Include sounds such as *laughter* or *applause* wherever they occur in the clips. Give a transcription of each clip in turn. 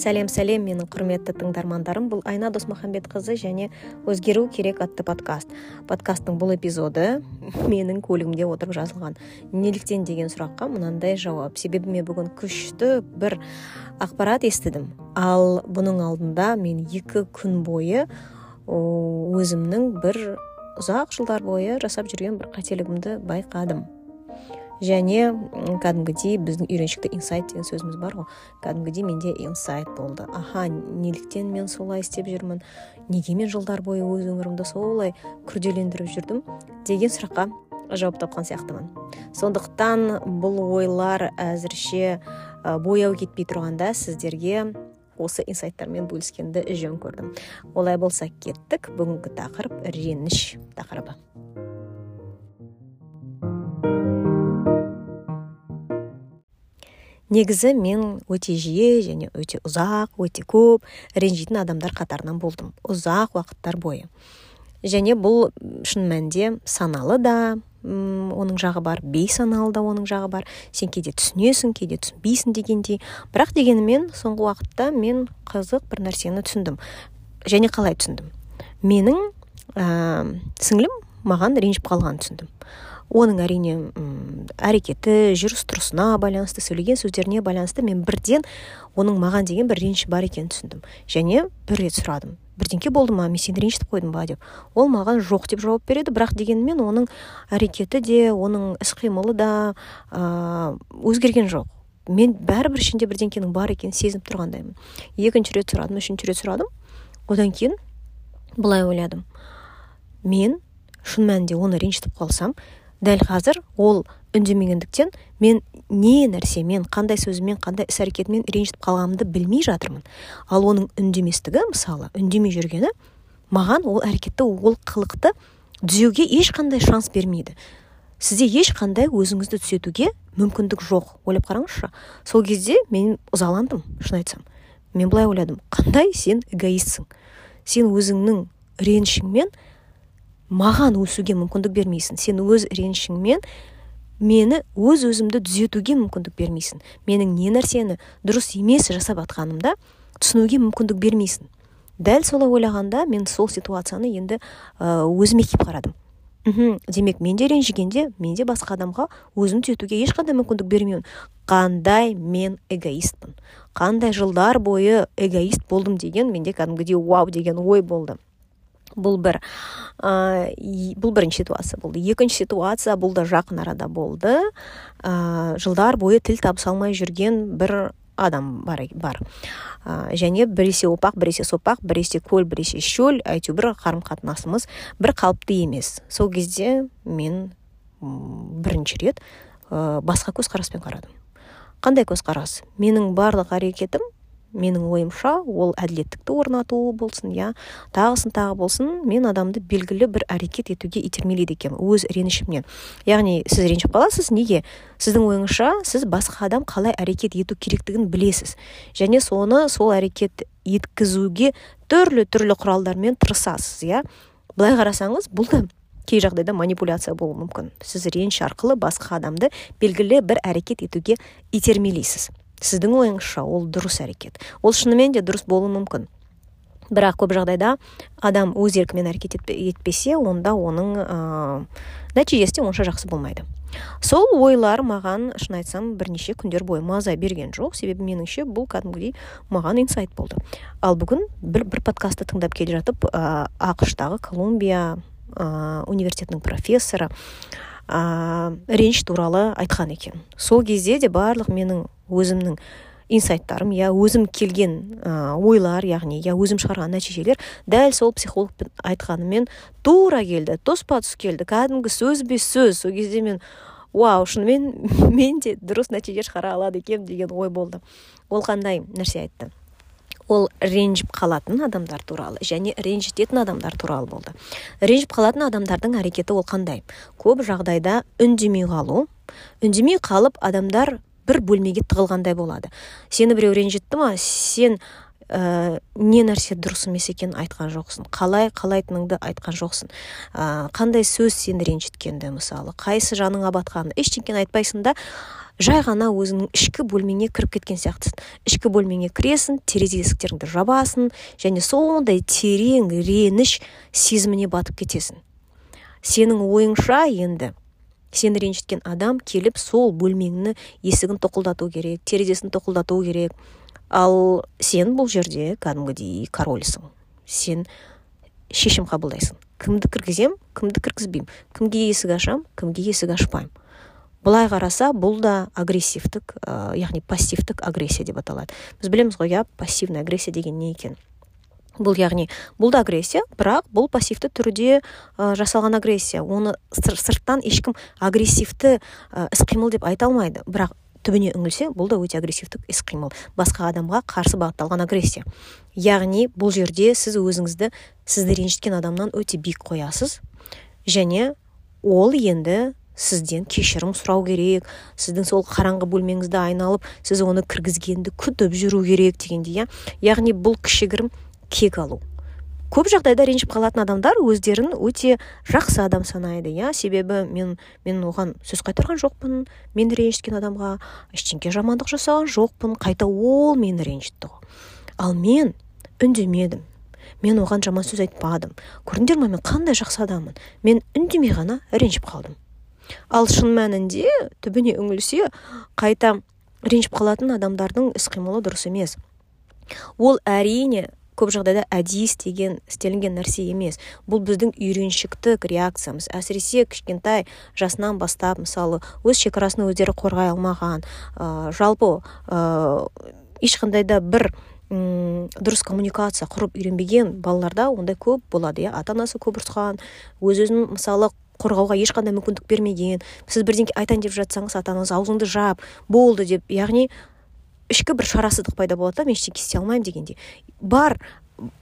сәлем сәлем менің құрметті тыңдармандарым. Бұл айна досмахамбетқызы және өзгеру керек атты подкаст. Подкасттың бұл эпизоды менің көлігімде отырып жазылған. Неліктен деген сұраққа мынандай жауап. Себебі мен бүгін күшті бір ақпарат естідім. Ал бұның алдында мен екі күн бойы өзімнің бір ұзақ жылдар бойы жасап жүрген бір қателігімді байқадым. Және кәдімгідей біздің үйреншікті инсайт деген сөзіміз бар ғой. Кәдімгідей менде инсайт болды. Аха неліктен мен солай істеп жүрмін? Неге мен жылдар бойы өз өмірімді солай күрделендіріп жүрдім? Деген сұраққа жауап тапқан сияқтымын. Сондықтан бұл ойлар әзірше бояу кетпей тұрғанда сіздерге осы инсайттармен бөліскенді жөн көрдім. Олай болса кеттік. Бүгінгі тақырып реніш тақырыбы. Негізі мен өте жиі және өте ұзақ өте көп ренжитін адамдар қатарынан болдым ұзақ уақыттар бойы. Және бұл шын мәнінде саналы да оның жағы бар бейсаналы да оның жағы бар. Сен кейде түсінесің кейде түсінбейсің дегендей. Бірақ дегенімен соңғы уақытта мен қызық бір нәрсені түсіндім және қалай түсіндім. Менің ә, сіңлім маған ренжіп қалғанын түсіндім. Оның әрине әрекеті жүріс тұрысына байланысты сөйлеген сөздеріне байланысты мен бірден оның маған деген бір реніші бар екенін түсіндім. Және бір рет сұрадым. Бірдеңке болды ма? Мен сені ренжітіп қойдым ба? деп. Ол маған жоқ деп жауап береді. Бірақ дегенмен оның әрекеті де оның іс қимылы да ә, өзгерген жоқ. Мен бәрібір ішінде бірдеңкенің бар екенін сезініп тұрғандаймын. Екінші рет сұрадым үшінші рет сұрадым. Одан кейін былай ойладым. Мен шын мәнінде оны ренжітіп қалсам дәл қазір ол үндемегендіктен мен не нәрсемен қандай сөзімен қандай іс әрекетімен ренжітіп қалғанымды білмей жатырмын. Ал оның үндеместігі мысалы үндемей жүргені маған ол әрекетті ол қылықты түзеуге ешқандай шанс бермейді. Сізде ешқандай өзіңізді түзетуге мүмкіндік жоқ ойлап қараңызшы. Сол кезде мен ызаландым шын айтсам. Мен былай ойладым. Қандай сен эгоистсің сен өзіңнің ренішіңмен маған өсуге мүмкіндік бермейсің. Сен өз ренішіңмен мені өз өзімді түзетуге мүмкіндік бермейсің. Менің не нәрсені дұрыс емес жасап жатқанымда түсінуге мүмкіндік бермейсің. Дәл солай ойлағанда мен сол ситуацияны енді өзіме киіп қарадым. Мхм. Демек мен де ренжігенде мен де басқа адамға өзін түзетуге ешқандай мүмкіндік бермеймін. Қандай мен эгоистпін қандай жылдар бойы эгоист болдым деген менде кәдімгідей вау деген ой болды. Бұл бір ә, бұл бірінші ситуация болды. Екінші ситуация бұл да жақын арада болды. Ә, жылдар бойы тіл табыса алмай жүрген бір адам бар, бар. Ә, және біресе опақ біресе сопақ біресе көл біресе шөл әйтеуір қарым қатынасымыз бір қалыпты емес. Сол кезде мен бірінші рет ә, басқа көзқараспен қарадым. Қандай көзқарас? Менің барлық әрекетім менің ойымша ол әділеттікті орнату болсын иә тағысын тағы болсын мен адамды белгілі бір әрекет етуге итермелейді екенмін өз ренішімнен. Яғни сіз ренжіп қаласыз неге? Сіздің ойыңызша сіз басқа адам қалай әрекет ету керектігін білесіз. Және соны сол әрекет еткізуге түрлі түрлі құралдармен тырысасыз иә. Былай қарасаңыз бұл да кей жағдайда манипуляция болуы мүмкін. Сіз реніш арқылы басқа адамды белгілі бір әрекет етуге итермелейсіз. Сіздің ойыңызша ол дұрыс әрекет. Ол шынымен де дұрыс болуы мүмкін. Бірақ көп жағдайда адам өз еркімен әрекет етпесе онда оның ә, нәтижесі де онша жақсы болмайды. Сол ойлар маған шын айтсам бірнеше күндер бойы маза берген жоқ. Себебі меніңше бұл кәдімгідей маған инсайт болды. Ал бүгін бір, бір подкастты тыңдап келе жатып ә, ақш колумбия ә, университетінің профессоры ә, реніш туралы айтқан екен. Сол кезде де барлық менің өзімнің инсайттарым я өзім келген ә, ойлар яғни я өзім шығарған нәтижелер дәл сол психологпен айтқанымен тура келді тоспа тұс келді кәдімгі сөзбе сөз. Сол кезде мен вау шынымен *laughs* мен де дұрыс нәтиже шығара алады екенмін деген ой болды. Ол қандай нәрсе айтты? Ол ренжіп қалатын адамдар туралы және ренжітетін адамдар туралы болды. Ренжіп қалатын адамдардың әрекеті ол қандай? Көп жағдайда үндемей қалу үндемей қалып адамдар бір бөлмеге тығылғандай болады. Сені біреу ренжітті ма? Сен ә, не нәрсе дұрыс емес екенін айтқан жоқсың. Қалай қалайтыныңды айтқан жоқсың. Ә, қандай сөз сені ренжіткенді мысалы? Қайсы жаныңа батқанын ештеңені айтпайсың да жай ғана өзіңнің ішкі бөлмеңе кіріп кеткен сияқтысың. Ішкі бөлмеңе кіресің терезе есіктеріңді жабасың және сондай терең реніш сезіміне батып кетесің. Сенің ойыңша енді сені ренжіткен адам келіп сол бөлмеңні есігін тоқылдату керек терезесін тоқылдату керек ал сен бұл жерде кәдімгідей корольсің. Сен шешім қабылдайсың. Кімді кіргізем кімді кіргізбеймін. Кімге есік ашам кімге есік ашпаймын. Былай қараса бұл да агрессивтік ә, яғни пассивтік агрессия деп аталады. Біз білеміз ғой иә пассивный агрессия деген не екен? Бұл яғни бұл да агрессия бірақ бұл пассивті түрде ә, жасалған агрессия. Оны сырттан ешкім агрессивті ә, іс қимыл деп айта алмайды. Бірақ түбіне үңілсе бұл да өте агрессивтік іс қимыл. Басқа адамға қарсы бағытталған агрессия. Яғни бұл жерде сіз өзіңізді сізді ренжіткен адамнан өте биік қоясыз. Және ол енді сізден кешірім сұрау керек сіздің сол қараңғы бөлмеңізді айналып сіз оны кіргізгенді күтіп жүру керек дегендей иә? Яғни бұл кішігірім кек алу. Көп жағдайда ренжіп қалатын адамдар өздерін өте жақсы адам санайды иә. Себебі мен мен оған сөз қайтарған жоқпын мені ренжіткен адамға ештеңке жамандық жасаған жоқпын қайта ол мені ренжітті ал мен үндемедім мен оған жаман сөз айтпадым. Көрдіңдер ма мен қандай жақсы адаммын? Мен үндемей ғана ренжіп қалдым. Ал шын мәнінде түбіне үңілсе қайта ренжіп қалатын адамдардың іс қимылы дұрыс емес. Ол әрине көп жағдайда әдейі істеген істелінген нәрсе емес. Бұл біздің үйреншіктік реакциямыз. Әсіресе кішкентай жасынан бастап мысалы өз шекарасын өздері қорғай алмаған. Ә, жалпы ә, ешқандай да бір дұрыс коммуникация құрып үйренбеген балаларда ондай көп болады иә. Ата анасы көп ұрысқан өз өзін мысалы қорғауға ешқандай мүмкіндік бермеген. Сіз бірдеңе айтайын деп жатсаңыз ата анаңыз аузыңды жап болды деп яғни ішкі бір шарасыздық пайда болады да мен ештеңе істей алмаймын дегендей. Бар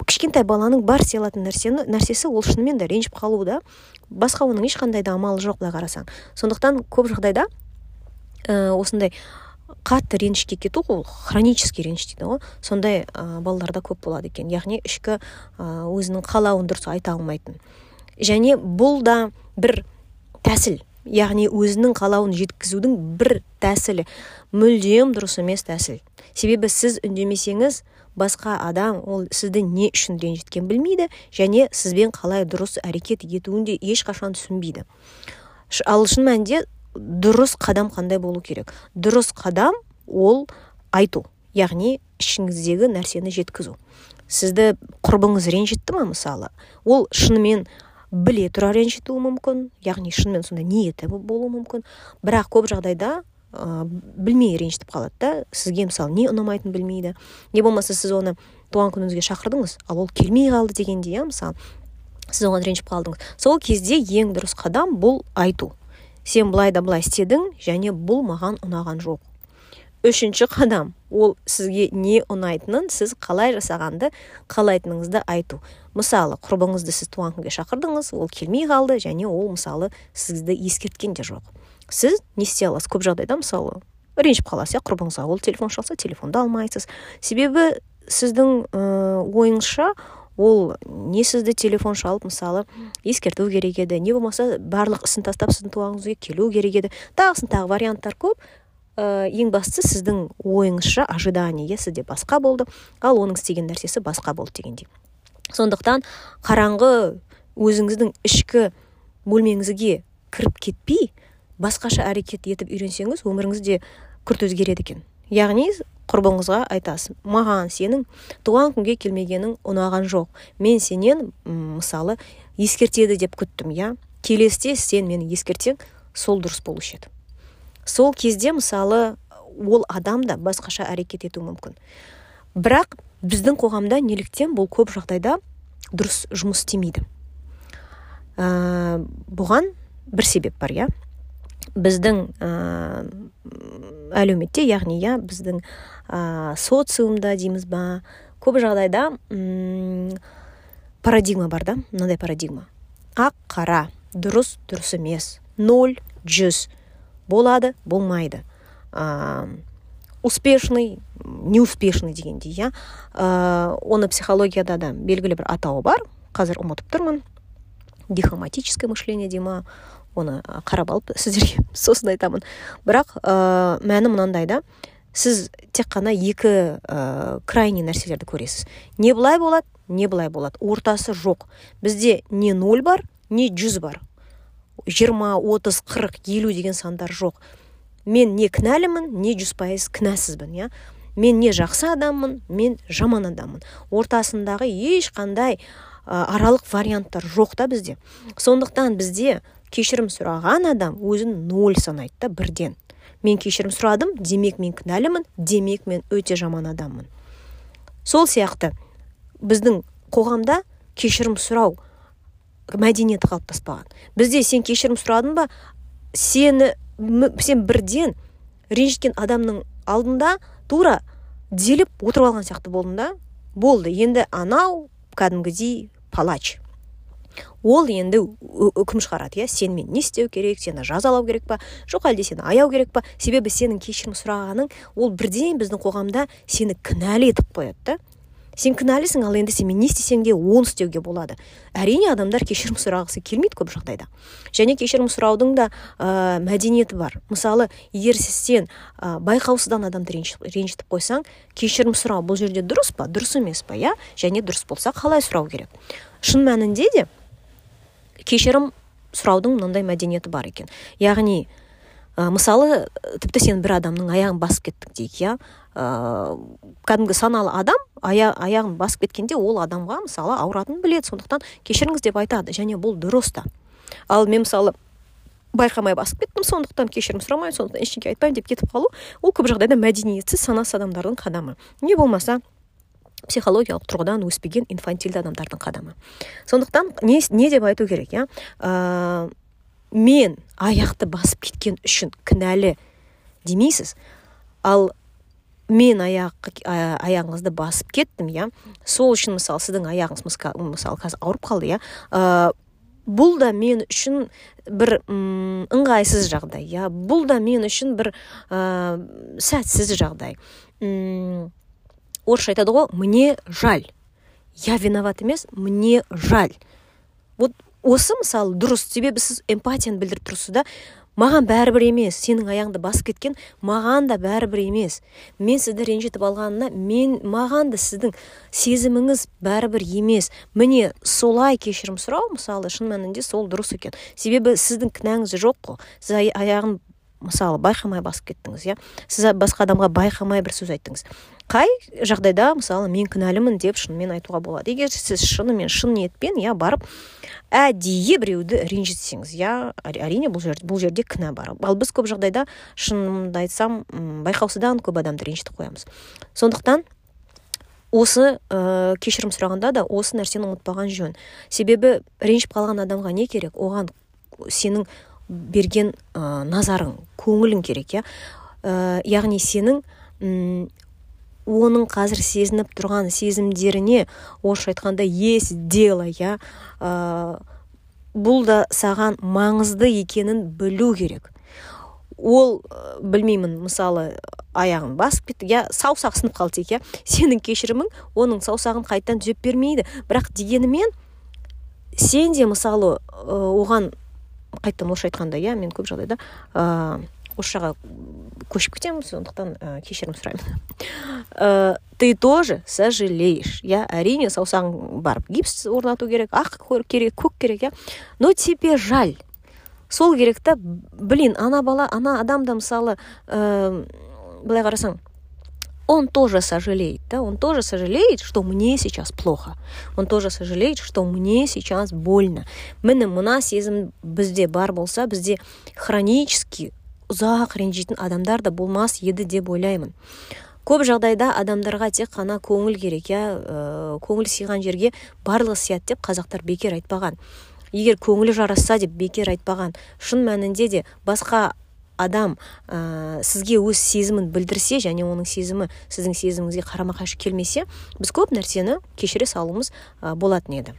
кішкентай баланың бар істей алатын нәрсесі ол шынымен де ренжіп қалу да басқа оның ешқандай да амалы жоқ былай қарасаң. Сондықтан көп жағдайда ә, осындай қатты ренішке кету ол хронический реніш дейді ғой. Сондай ә, балаларда көп болады екен. Яғни ішкі ә, өзінің қалауын дұрыс айта алмайтын. Және бұл да бір тәсіл. Яғни өзінің қалауын жеткізудің бір тәсілі. Мүлдем дұрыс емес тәсіл. Себебі сіз үндемесеңіз басқа адам ол сізді не үшін ренжіткен білмейді және сізбен қалай дұрыс әрекет етуін де ешқашан түсінбейді. Ал шын мәнінде дұрыс қадам қандай болу керек? Дұрыс қадам ол айту яғни ішіңіздегі нәрсені жеткізу. Сізді құрбыңыз ренжітті ма мысалы? Ол шынымен біле тұра ренжітуі мүмкін яғни шынымен сондай ниеті болуы мүмкін. Бірақ көп жағдайда ә, білмей ренжітіп қалады да сізге мысалы не ұнамайтынын білмейді. Не болмаса сіз оны туған күніңізге шақырдыңыз ал ол келмей қалды дегендей иә мысалы сіз оған ренжіп қалдыңыз. Сол кезде ең дұрыс қадам бұл айту. Сен былай да былай істедің және бұл маған ұнаған жоқ. Үшінші қадам. Ол сізге не ұнайтынын сіз қалай жасағанды қалайтыныңызды айту. Мысалы құрбыңызды сіз туған күнге шақырдыңыз ол келмей қалды және ол мысалы сізді ескерткен де жоқ. Сіз не істей аласыз? Көп жағдайда мысалы ренжіп қаласыз иә құрбыңызға ол телефон шалса телефонды алмайсыз. Себебі сіздің ә, ойыңызша ол не сізді телефон шалып мысалы ескерту керек еді не болмаса барлық ісін тастап сіздің туған күніңізге келу керек еді. Тағысын тағы варианттар көп. Ә, ең бастысы сіздің ойыңызша ожидание сізде басқа болды. Ал оның істеген нәрсесі басқа болды дегендей. Сондықтан қараңғы өзіңіздің ішкі бөлмеңізге кіріп кетпей басқаша әрекет етіп үйренсеңіз өміріңіз де күрт өзгереді екен. Яғни құрбыңызға айтасың маған сенің туған күнге келмегенің ұнаған жоқ. Мен сенен мысалы ескертеді деп күттім иә. Келесіде сен мені ескертсең сол дұрыс болушы еді. Сол кезде мысалы ол адам да басқаша әрекет етуі мүмкін. Бірақ біздің қоғамда неліктен бұл көп жағдайда дұрыс жұмыс істемейді. Ә, бұған бір себеп бар иә. Біздің ә, әлеуметте яғни иә біздің ә, социумда дейміз ба көп жағдайда м парадигма бар да мынандай парадигма. Ақ қара дұрыс дұрыс емес ноль жүз. Болады болмайды. Ә, успешный неуспешный дегендей иә ә, оны психологияда да белгілі бір атауы бар. Қазір ұмытып тұрмын. Дихоматическое мышление дей ма оны қарап алып сіздерге *laughs* сосын айтамын. Бірақ ә, мәні мынандай да. Сіз тек қана екі ә, крайний нәрселерді көресіз. Не былай болады не былай болады. Ортасы жоқ. Бізде не ноль бар не жүз бар. Жиырма отыз қырық елу деген сандар жоқ. Мен не кінәлімін не жүз пайыз кінәсізбін иә. Мен не жақсы адаммын мен жаман адаммын. Ортасындағы ешқандай аралық варианттар жоқ та бізде. Сондықтан бізде кешірім сұраған адам өзін ноль санайды да бірден. Мен кешірім сұрадым демек мен кінәлімін демек мен өте жаман адаммын. Сол сияқты біздің қоғамда кешірім сұрау мәдениеті қалыптаспаған. Бізде сен кешірім сұрадың ба? Сені сен бірден ренжіткен адамның алдында тура деліп отырып алған сияқты болдың да? Болды енді анау кәдімгідей палач. Ол енді үкім шығарады иә? Сенімен не істеу керек сені жазалау керек па? Жоқ әлде сені аяу керек па? Себебі сенің кешірім сұрағаның ол бірден біздің қоғамда сені кінәлі етіп қояды да. Сен кінәлісің ал енді сен не істесең де оны істеуге болады. Әрине адамдар кешірім сұрағысы келмейді көп жағдайда. Және кешірім сұраудың да ә, мәдениеті бар. Мысалы егер сен ә, байқаусыздан адамды ренжітіп қойсаң кешірім сұрау бұл жерде дұрыс па? Дұрыс емес па иә? Және дұрыс болса қалай сұрау керек? Шын мәнінде де кешірім сұраудың мынандай мәдениеті бар екен. Яғни ә, мысалы тіпті сен бір адамның аяғын басып кеттің дейік иә? Кәдімгі саналы адам ая, аяғын басып кеткенде ол адамға мысалы ауыратынын біледі. Сондықтан кешіріңіз деп айтады. Және бұл дұрыс та. Ал мен мысалы байқамай басып кеттім сондықтан кешірім сұрамаймын сондықтан ештеңе айтпаймын деп кетіп қалу ол көп жағдайда мәдениетсіз санасыз адамдардың қадамы. Не болмаса психологиялық тұрғыдан өспеген инфантильді адамдардың қадамы. Сондықтан не, не деп айту керек иә? Ә, мен аяқты басып кеткен үшін кінәлі демейсіз. Ал мен аяқ аяғыңызды басып кеттім иә. Сол үшін мысалы сіздің аяғыңыз мысалы қазір ауырып қалды иә. Ә, бұл да мен үшін бір ыңғайсыз жағдай иә. Бұл да мен үшін бір ә, сәтсіз жағдай. Орысша айтады ғой мне жаль я виноват емес мне жаль вот осы мысалы дұрыс себебі сіз эмпатияны білдіріп тұрсыз да маған бәрібір емес сенің аяғыңды басып кеткен маған да бәрібір емес. Мен сізді ренжітіп алғанына мен маған да сіздің сезіміңіз бәрібір емес. Міне солай кешірім сұрау мысалы шын мәнінде сол дұрыс екен. Себебі сіздің кінәңіз жоқ қой. Сіз аяғын мысалы байқамай басып кеттіңіз иә? Сіз басқа адамға байқамай бір сөз айттыңыз. Қай жағдайда мысалы мен кінәлімін деп шынымен айтуға болады? Егер сіз шынымен шын ниетпен иә барып әдейі біреуді ренжітсеңіз иә әрине бұл жерде бұл жерде кінә бар. Ал біз көп жағдайда шынымды айтсам байқаусыздан көп адамды ренжітіп қоямыз. Сондықтан осы ә, кешірім сұрағанда да осы нәрсені ұмытпаған жөн. Себебі ренжіп қалған адамға не керек? Оған сенің берген ә, назарың көңілің керек иә? Ә, яғни сенің оның қазір сезініп тұрған сезімдеріне орысша айтқанда есть дело иә? Ә, бұл да саған маңызды екенін білу керек. Ол ә, білмеймін мысалы аяғын басып кетті иә? Саусақ сынып қалды дейік иә? Сенің кешірімің оның саусағын қайтадан түзеп бермейді. Бірақ дегенімен сен де мысалы оған қайтадан орысша айтқанда иә мен көп жағдайда орысшаға көшіп кетемін сондықтан ә, кешірім сұраймын ә, ты тоже сожалеешь иә әрине саусағың барып гипс орнату керек ақ керек көк керек иә но тебе жаль. Сол керек та блин ана бала ана адам да мысалы ә, былай қарасаң он тоже сожалеет, да, он тоже сожалеет, что мне сейчас плохо. Он тоже сожалеет, что мне сейчас больно. міне мына сезім бізде бар болса бізде хронически ұзақ ренжитін адамдар да болмас еді деп ойлаймын көп жағдайда адамдарға тек қана көңіл керек иә көңіл сыйған жерге барлығы сияды деп қазақтар бекер айтпаған егер көңілі жарасса деп бекер айтпаған шын мәнінде де басқа адам ә, сізге өз сезімін білдірсе және оның сезімі сіздің сезіміңізге қарама қайшы келмесе біз көп нәрсені кешіре салуымыз ә, болатын еді.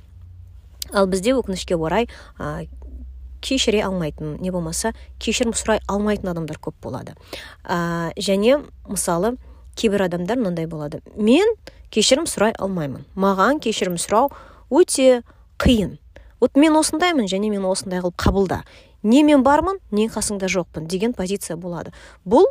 Ал бізде өкінішке орай кешіре алмайтын не болмаса кешірім сұрай алмайтын адамдар көп болады. Ә, және мысалы кейбір адамдар мынандай болады. Мен кешірім сұрай алмаймын. Маған кешірім сұрау өте қиын вот мен осындаймын және мен осындай қылып қабылда. Не мен бармын не қасыңда жоқпын деген позиция болады. Бұл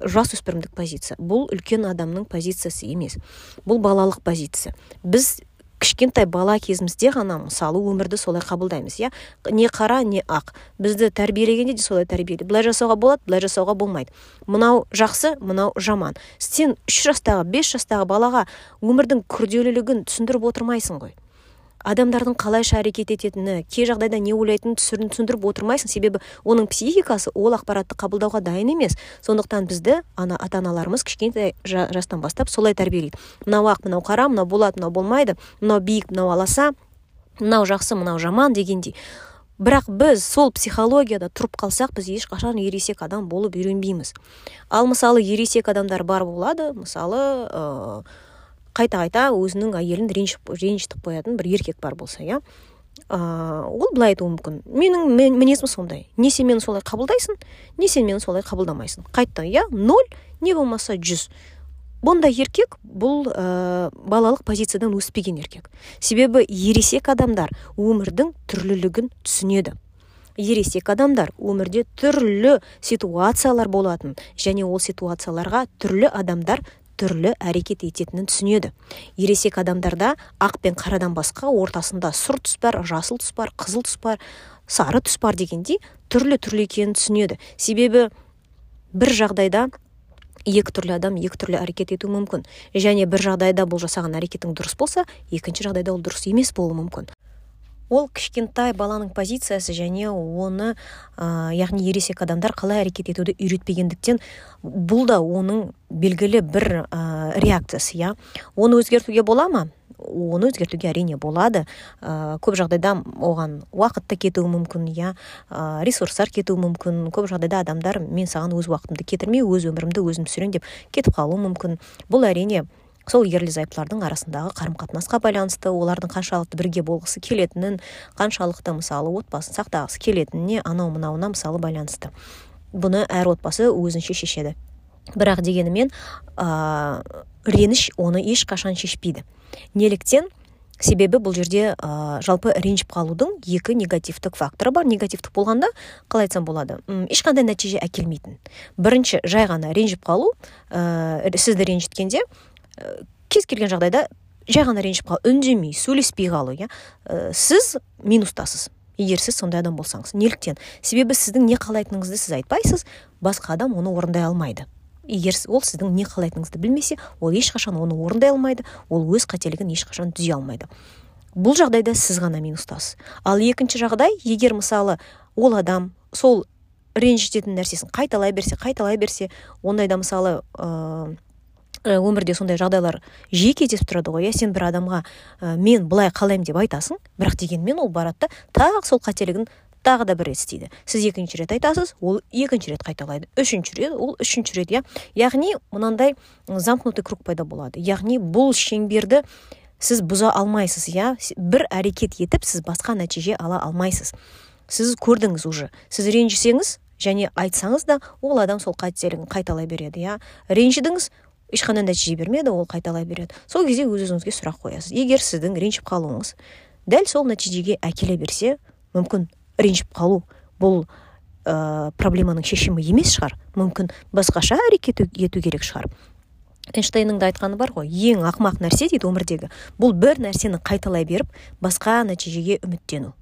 жасөспірімдік позиция бұл үлкен адамның позициясы емес бұл балалық позиция. Біз кішкентай бала кезімізде ғана мысалы өмірді солай қабылдаймыз иә? Не қара не ақ. Бізді тәрбиелегенде де солай тәрбиеледі былай жасауға болады былай жасауға болмайды. Мынау жақсы мынау жаман. Сен үш жастағы бес жастағы балаға өмірдің күрделілігін түсіндіріп отырмайсың ғой. Адамдардың қалайша әрекет ететіні кей жағдайда не ойлайтынын түсіндіріп отырмайсың. Себебі оның психикасы ол ақпаратты қабылдауға дайын емес. Сондықтан бізді ана ата аналарымыз кішкентай жастан бастап солай тәрбиелейді. Мынау ақ мынау қара мынау болады мынау болмайды мынау биік мынау аласа мынау жақсы мынау жаман дегендей. Бірақ біз сол психологияда тұрып қалсақ біз ешқашан ересек адам болып үйренбейміз. Ал мысалы ересек адамдар бар болады мысалы қайта қайта өзінің әйелін ренжітіп қоятын бір еркек бар болса иә. Ол былай айтуы мүмкін. Менің мінезім сондай. Не сен мені солай қабылдайсың не сен мені солай қабылдамайсың. Қайтты иә ноль не болмаса жүз. Бұндай еркек бұл ә, балалық позициядан өспеген еркек. Себебі ересек адамдар өмірдің түрлілігін түсінеді. Ересек адамдар өмірде түрлі ситуациялар болатын және ол ситуацияларға түрлі адамдар түрлі әрекет ететінін түсінеді. Ересек адамдарда ақ пен қарадан басқа ортасында сұр түс бар жасыл түс бар қызыл түс бар сары түс бар дегендей түрлі түрлі екенін түсінеді. Себебі бір жағдайда екі түрлі адам екі түрлі әрекет етуі мүмкін. Және бір жағдайда бұл жасаған әрекетің дұрыс болса екінші жағдайда ол дұрыс емес болуы мүмкін. Ол кішкентай баланың позициясы және оны ә, яғни ересек адамдар қалай әрекет етуді үйретпегендіктен бұл да оның белгілі бір ә, реакциясы иә. Оны өзгертуге бола ма? Оны өзгертуге әрине болады. Ә, көп жағдайда оған уақыт та кетуі мүмкін иә. Ә, ресурстар кетуі мүмкін. Көп жағдайда адамдар мен саған өз уақытымды кетірмей өз өмірімді өзім сүрейін деп кетіп қалуы мүмкін. Бұл әрине сол ерлі зайыптылардың арасындағы қарым қатынасқа байланысты олардың қаншалықты бірге болғысы келетінін қаншалықты мысалы отбасын сақтағысы келетініне анау мынауына мысалы байланысты. Бұны әр отбасы өзінше шешеді. Бірақ дегенімен ә, реніш оны ешқашан шешпейді. Неліктен себебі бұл жерде ә, жалпы ренжіп қалудың екі негативтік факторы бар. Негативтік болғанда қалай айтсам болады ешқандай нәтиже әкелмейтін. Бірінші жай ғана ренжіп қалу ә, сізді ренжіткенде кез келген жағдайда жай ғана ренжіп қалу үндемей сөйлеспей қалу иә? Ә, сіз минустасыз. Егер сіз сондай адам болсаңыз неліктен? Себебі сіздің не қалайтыныңызды сіз айтпайсыз басқа адам оны орындай алмайды. Егер ол сіздің не қалайтыныңызды білмесе ол ешқашан оны орындай алмайды ол өз қателігін ешқашан түзей алмайды. Бұл жағдайда сіз ғана минустасыз. Ал екінші жағдай егер мысалы ол адам сол ренжітетін нәрсесін қайталай берсе қайталай берсе ондайда мысалы Э, өмірде сондай жағдайлар жиі кездесіп тұрады ғой иә? Сен бір адамға ә, мен былай қалаймын деп айтасың бірақ дегенмен ол барады да тағы сол қателігін тағы да бір рет істейді. Сіз екінші рет айтасыз ол екінші рет қайталайды. Үшінші рет ол үшінші рет иә? Яғни мынандай замкнутый круг пайда болады. Яғни бұл шеңберді сіз бұза алмайсыз иә? Бір әрекет етіп сіз басқа нәтиже ала алмайсыз. Сіз көрдіңіз уже. Сіз ренжісеңіз және айтсаңыз да ол адам сол қателігін қайталай береді иә? Ренжідіңіз ешқандай нәтиже бермеді ол қайталай береді. Сол кезде өз өзіңізге сұрақ қоясыз. Егер сіздің ренжіп қалуыңыз дәл сол нәтижеге әкеле берсе мүмкін ренжіп қалу бұл ә, проблеманың шешімі емес шығар. Мүмкін басқаша әрекет ету керек шығар. Эйнштейннің де айтқаны бар ғой ең ақымақ нәрсе дейді өмірдегі бұл бір нәрсені қайталай беріп басқа нәтижеге үміттену.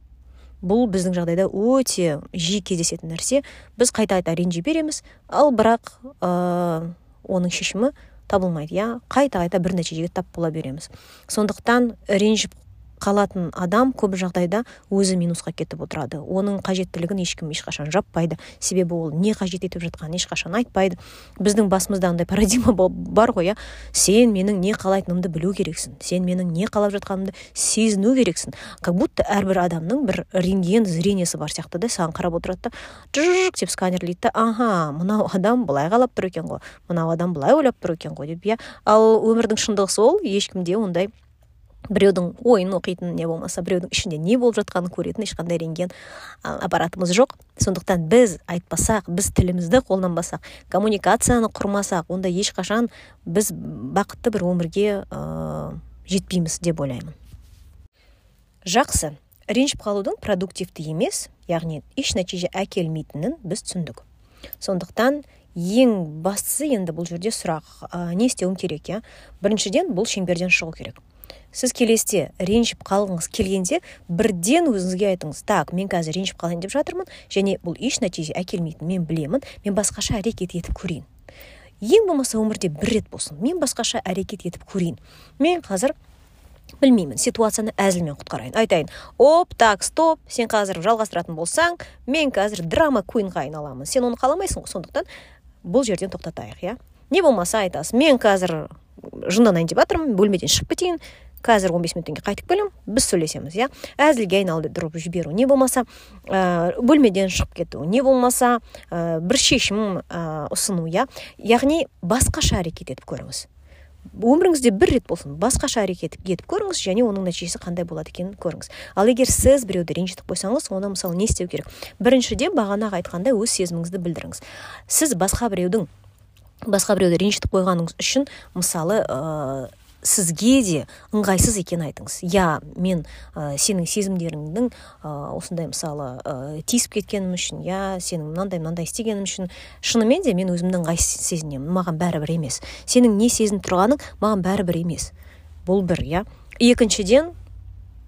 Бұл біздің жағдайда өте жиі кездесетін нәрсе. Біз қайта қайта ренжи береміз ал бірақ ә, оның шешімі табылмайды иә? Қайта қайта бір нәтижеге тап бола береміз. Сондықтан ренжіп қалатын адам көп жағдайда өзі минусқа кетіп отырады. Оның қажеттілігін ешкім ешқашан жаппайды. Себебі ол не қажет етіп жатқанын ешқашан айтпайды. Біздің басымызда андай парадигма бар ғой иә сен менің не қалайтынымды білу керексің. Сен менің не қалап жатқанымды сезіну керексің. Как будто әрбір адамның бір рентген зрениесі бар сияқты да саған қарап отырады да. Жыжық деп сканерлейді да ага мынау адам былай қалап тұр екен ғой мынау адам былай ойлап тұр екен ғой деп иә ал өмірдің шындығы сол ешкімде ондай біреудің ойын оқитын не болмаса біреудің ішінде не болып жатқанын көретін ешқандай рентген аппаратымыз жоқ. Сондықтан біз айтпасақ біз тілімізді қолданбасақ коммуникацияны құрмасақ онда ешқашан біз бақытты бір өмірге ә, жетпейміз деп ойлаймын. Жақсы. Ренжіп қалудың продуктивті емес яғни еш нәтиже әкелмейтінін біз түсіндік. Сондықтан ең бастысы енді бұл жерде сұрақ ә, не істеуім керек иә? Біріншіден бұл шеңберден шығу керек. Сіз келесте ренжіп қалғыңыз келгенде бірден өзіңізге айтыңыз так мен қазір ренжіп қалайын деп жатырмын және бұл еш нәтиже әкелмейтінін мен білемін мен басқаша әрекет етіп көрейін ең болмаса өмірде бір рет болсын мен басқаша әрекет етіп көрейін мен қазір білмеймін ситуацияны әзілмен құтқарайын айтайын оп так стоп сен қазір жалғастыратын болсаң мен қазір драма куинға айналамын сен оны қаламайсың ғой сондықтан бұл жерден тоқтатайық иә не болмаса айтасың мен қазір жынданайын деп жатырмын бөлмеден шығып кетейін қазір 15 минуттан кейін қайтып келемін біз сөйлесеміз иә. Әзілге айналдырып жіберу не болмаса ә, бөлмеден шығып кету не болмаса ә, бір шешім ә, ұсыну иә. Яғни басқаша әрекет етіп көріңіз. Өміріңізде бір рет болсын басқаша әрекет етіп көріңіз және оның нәтижесі қандай болады екенін көріңіз. Ал егер сіз біреуді ренжітіп қойсаңыз онда мысалы не істеу керек? Біріншіден бағанағы айтқандай өз сезіміңізді білдіріңіз. Сіз басқа біреудің басқа біреуді ренжітіп қойғаныңыз үшін мысалы сізге де ыңғайсыз екенін айтыңыз. Иә мен ә, сенің сезімдеріңнің ә, осындай мысалы ә, тиісіп кеткенім үшін иә сенің мынандай мынандай істегенім үшін шынымен де мен өзімді ыңғайсыз сезінемін. Маған бәрібір емес. Сенің не сезініп тұрғаның маған бәрібір емес. Бұл бір иә екіншіден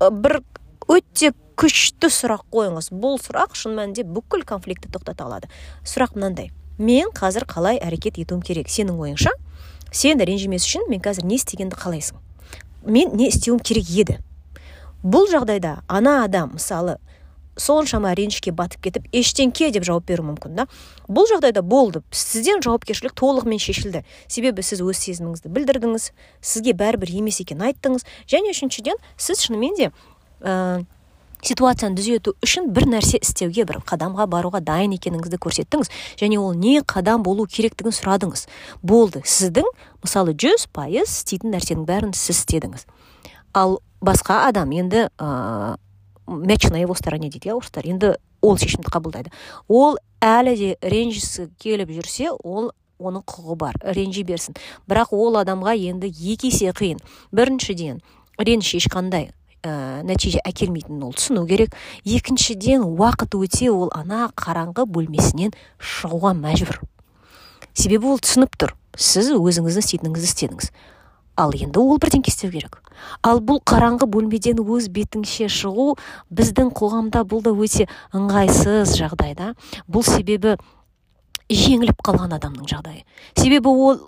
бір өте күшті сұрақ қойыңыз. Бұл сұрақ шын мәнінде бүкіл конфликтті тоқтата алады. Сұрақ мынандай. Мен қазір қалай әрекет етуім керек? Сенің ойыңша? Сен ренжімес үшін мен қазір не істегенді қалайсың? Мен не істеуім керек еді. Бұл жағдайда ана адам мысалы соншама ренішке батып кетіп ештеңке деп жауап беруі мүмкін да. Бұл жағдайда болды. Сізден жауапкершілік толығымен шешілді. Себебі сіз өз сезіміңізді білдірдіңіз сізге бәрібір емес екенін айттыңыз. Және үшіншіден сіз шынымен де ә, ситуацияны түзету үшін бір нәрсе істеуге бір қадамға баруға дайын екеніңізді көрсеттіңіз. Және ол не қадам болу керектігін сұрадыңыз. Болды сіздің мысалы жүз пайыз істейтін нәрсенің бәрін сіз істедіңіз. Ал басқа адам енді ә, мяч на его стороне дейді иә орыстар енді ол шешімді қабылдайды. Ол әлі де ренжісі келіп жүрсе ол оның құқығы бар. Ренжи берсін. Бірақ ол адамға енді екі есе қиын. Біріншіден реніш ешқандай. Ә, нәтиже әкелмейтінін ол түсіну керек. Екіншіден уақыт өте ол ана қараңғы бөлмесінен шығуға мәжбүр. Себебі ол түсініп тұр. Сіз өзіңіздің істейтініңізді істедіңіз. Ал енді ол бірдеңке істеу керек. Ал бұл қараңғы бөлмеден өз бетіңше шығу біздің қоғамда бұл да өте ыңғайсыз жағдай да. Бұл себебі жеңіліп қалған адамның жағдайы. Себебі ол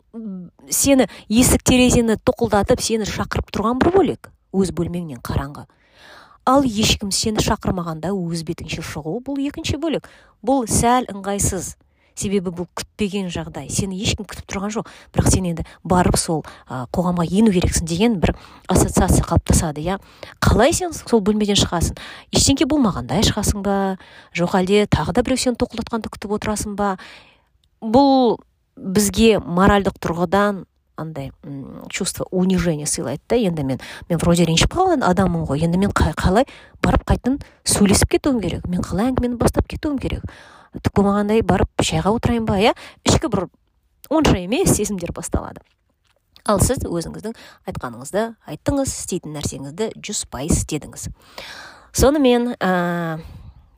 сені есік терезені тоқылдатып сені шақырып тұрған бір бөлек. Өз бөлмеңнен қараңғы. Ал ешкім сені шақырмағанда өз бетіңше шығу бұл екінші бөлек бұл сәл ыңғайсыз. Себебі бұл күтпеген жағдай. Сені ешкім күтіп тұрған жоқ. Бірақ сен енді барып сол ә, қоғамға ену керексің деген бір ассоциация қалыптасады иә? Қалай сен сол бөлмеден шығасың? Ештеңке болмағандай шығасың ба? Жоқ әлде тағы да біреу сені тоқылдатқанды күтіп отырасың ба? Бұл бізге моральдық тұрғыдан андай чувство унижения сыйлайды да енді мен мен вроде ренжіп қалған адаммын ғой енді мен қалай барып қайтадан сөйлесіп кетуім керек мен қалай әңгімені бастап кетуім керек. Түк болмағандай барып шайға отырайын ба иә? Ішкі бір онша емес сезімдер басталады. Ал сіз өзіңіздің айтқаныңызды айттыңыз істейтін нәрсеңізді жүз пайыз істедіңіз. Сонымен ә,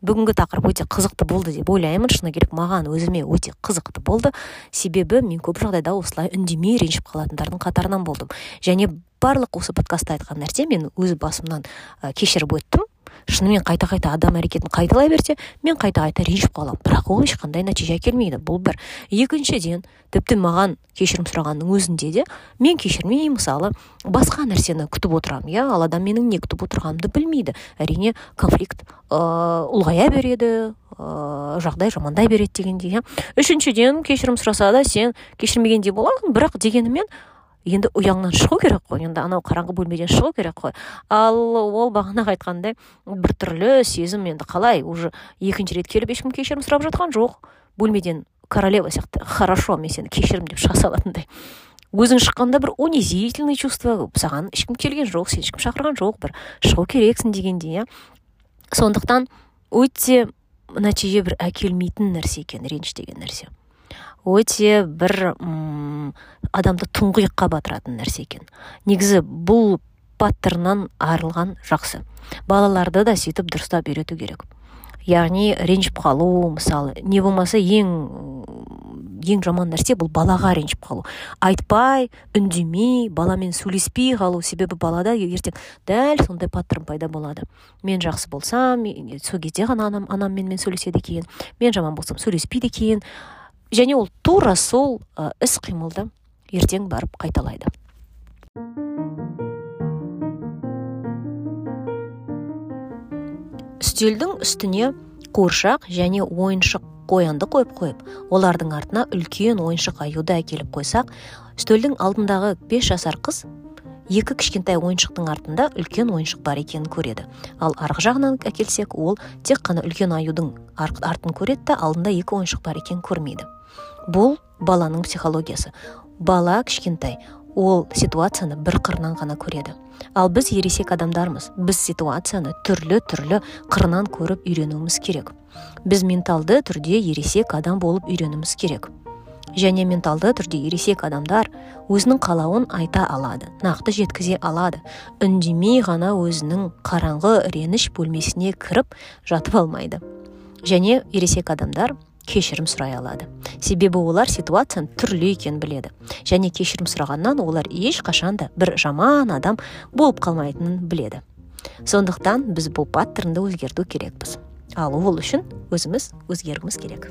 бүгінгі тақырып өте қызықты болды деп ойлаймын. Шыны керек маған өзіме өте қызықты болды. Себебі мен көп жағдайда осылай үндемей ренжіп қалатындардың қатарынан болдым. Және барлық осы подкастта айтқан нәрсе мен өз басымнан ә, кешіріп өттім. Шынымен қайта қайта адам әрекетін қайталай берсе мен қайта қайта ренжіп қаламын. Бірақ ол ешқандай нәтиже әкелмейді. Бұл бір. Екіншіден тіпті маған кешірім сұрағанның өзінде де мен кешірмей мысалы басқа нәрсені күтіп отырамын иә? Ал адам менің не күтіп отырғанымды білмейді. Әрине конфликт ыыы ұлғая береді ыыы жағдай жамандай береді дегендей иә? Үшіншіден кешірім сұраса да сен кешірмегендей боласың бірақ дегенімен енді ұяңнан шығу керек қой енді анау қараңғы бөлмеден шығу керек қой ал ол бағанағы айтқандай біртүрлі сезім енді қалай уже екінші рет келіп ешкім кешірім сұрап жатқан жоқ бөлмеден королева сияқты хорошо мен сені кешірдім деп шыға салатындай өзің шыққанда бір унизительный чувство саған ешкім келген жоқ сені ешкім шақырған жоқ бір шығу керексің дегендей иә сондықтан өте нәтиже бір әкелмейтін нәрсе екен реніш деген нәрсе өте бір ұм, адамды тұңғиыққа батыратын нәрсе екен. Негізі бұл паттерннан арылған жақсы. Балаларды да сөйтіп дұрыстап үйрету керек. Яғни ренжіп қалу мысалы не болмаса ең ең жаман нәрсе бұл балаға ренжіп қалу. Айтпай үндемей баламен сөйлеспей қалу. Себебі балада ертең дәл сондай паттерн пайда болады. Мен жақсы болсам сол кезде ғана анам, анам менімен сөйлеседі екен. Мен жаман болсам сөйлеспейді екен және ол тура сол іс қимылды ертең барып қайталайды. Үстелдің үстіне қуыршақ және ойыншық қоянды қойып қойып олардың артына үлкен ойыншық аюды әкеліп қойсақ үстелдің алдындағы бес жасар қыз екі кішкентай ойыншықтың артында үлкен ойыншық бар екенін көреді. Ал арғы жағынан әкелсек ол тек қана үлкен аюдың артын көреді да алдында екі ойыншық бар екенін көрмейді. Бұл баланың психологиясы. Бала кішкентай ол ситуацияны бір қырынан ғана көреді. Ал біз ересек адамдармыз. Біз ситуацияны түрлі түрлі қырынан көріп үйренуіміз керек. Біз менталды түрде ересек адам болып үйренуіміз керек. Және менталды түрде ересек адамдар өзінің қалауын айта алады нақты жеткізе алады. Үндемей ғана өзінің қараңғы реніш бөлмесіне кіріп жатып алмайды. Және ересек адамдар кешірім сұрай алады. Себебі олар ситуацияның түрлі екенін біледі. Және кешірім сұрағаннан олар ешқашан да бір жаман адам болып қалмайтынын біледі. Сондықтан біз бұл паттернді өзгерту керекпіз. Ал ол үшін өзіміз өзгергіміз керек.